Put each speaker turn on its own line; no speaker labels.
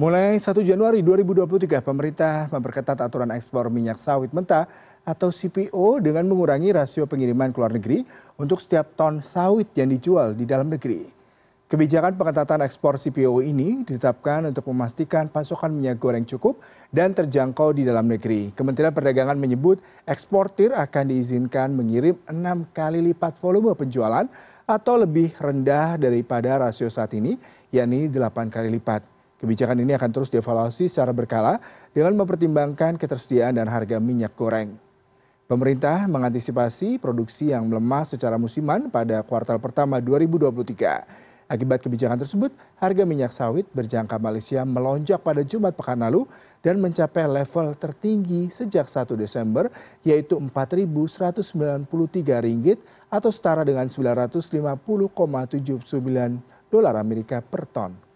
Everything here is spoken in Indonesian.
Mulai 1 Januari 2023, pemerintah memperketat aturan ekspor minyak sawit mentah atau CPO dengan mengurangi rasio pengiriman ke luar negeri untuk setiap ton sawit yang dijual di dalam negeri. Kebijakan pengetatan ekspor CPO ini ditetapkan untuk memastikan pasokan minyak goreng cukup dan terjangkau di dalam negeri. Kementerian Perdagangan menyebut eksportir akan diizinkan mengirim enam kali lipat volume penjualan atau lebih rendah daripada rasio saat ini, yakni 8 kali lipat. Kebijakan ini akan terus dievaluasi secara berkala dengan mempertimbangkan ketersediaan dan harga minyak goreng. Pemerintah mengantisipasi produksi yang melemah secara musiman pada kuartal pertama 2023. Akibat kebijakan tersebut, harga minyak sawit berjangka Malaysia melonjak pada Jumat pekan lalu dan mencapai level tertinggi sejak 1 Desember yaitu 4.193 ringgit atau setara dengan 950,79 dolar Amerika per ton.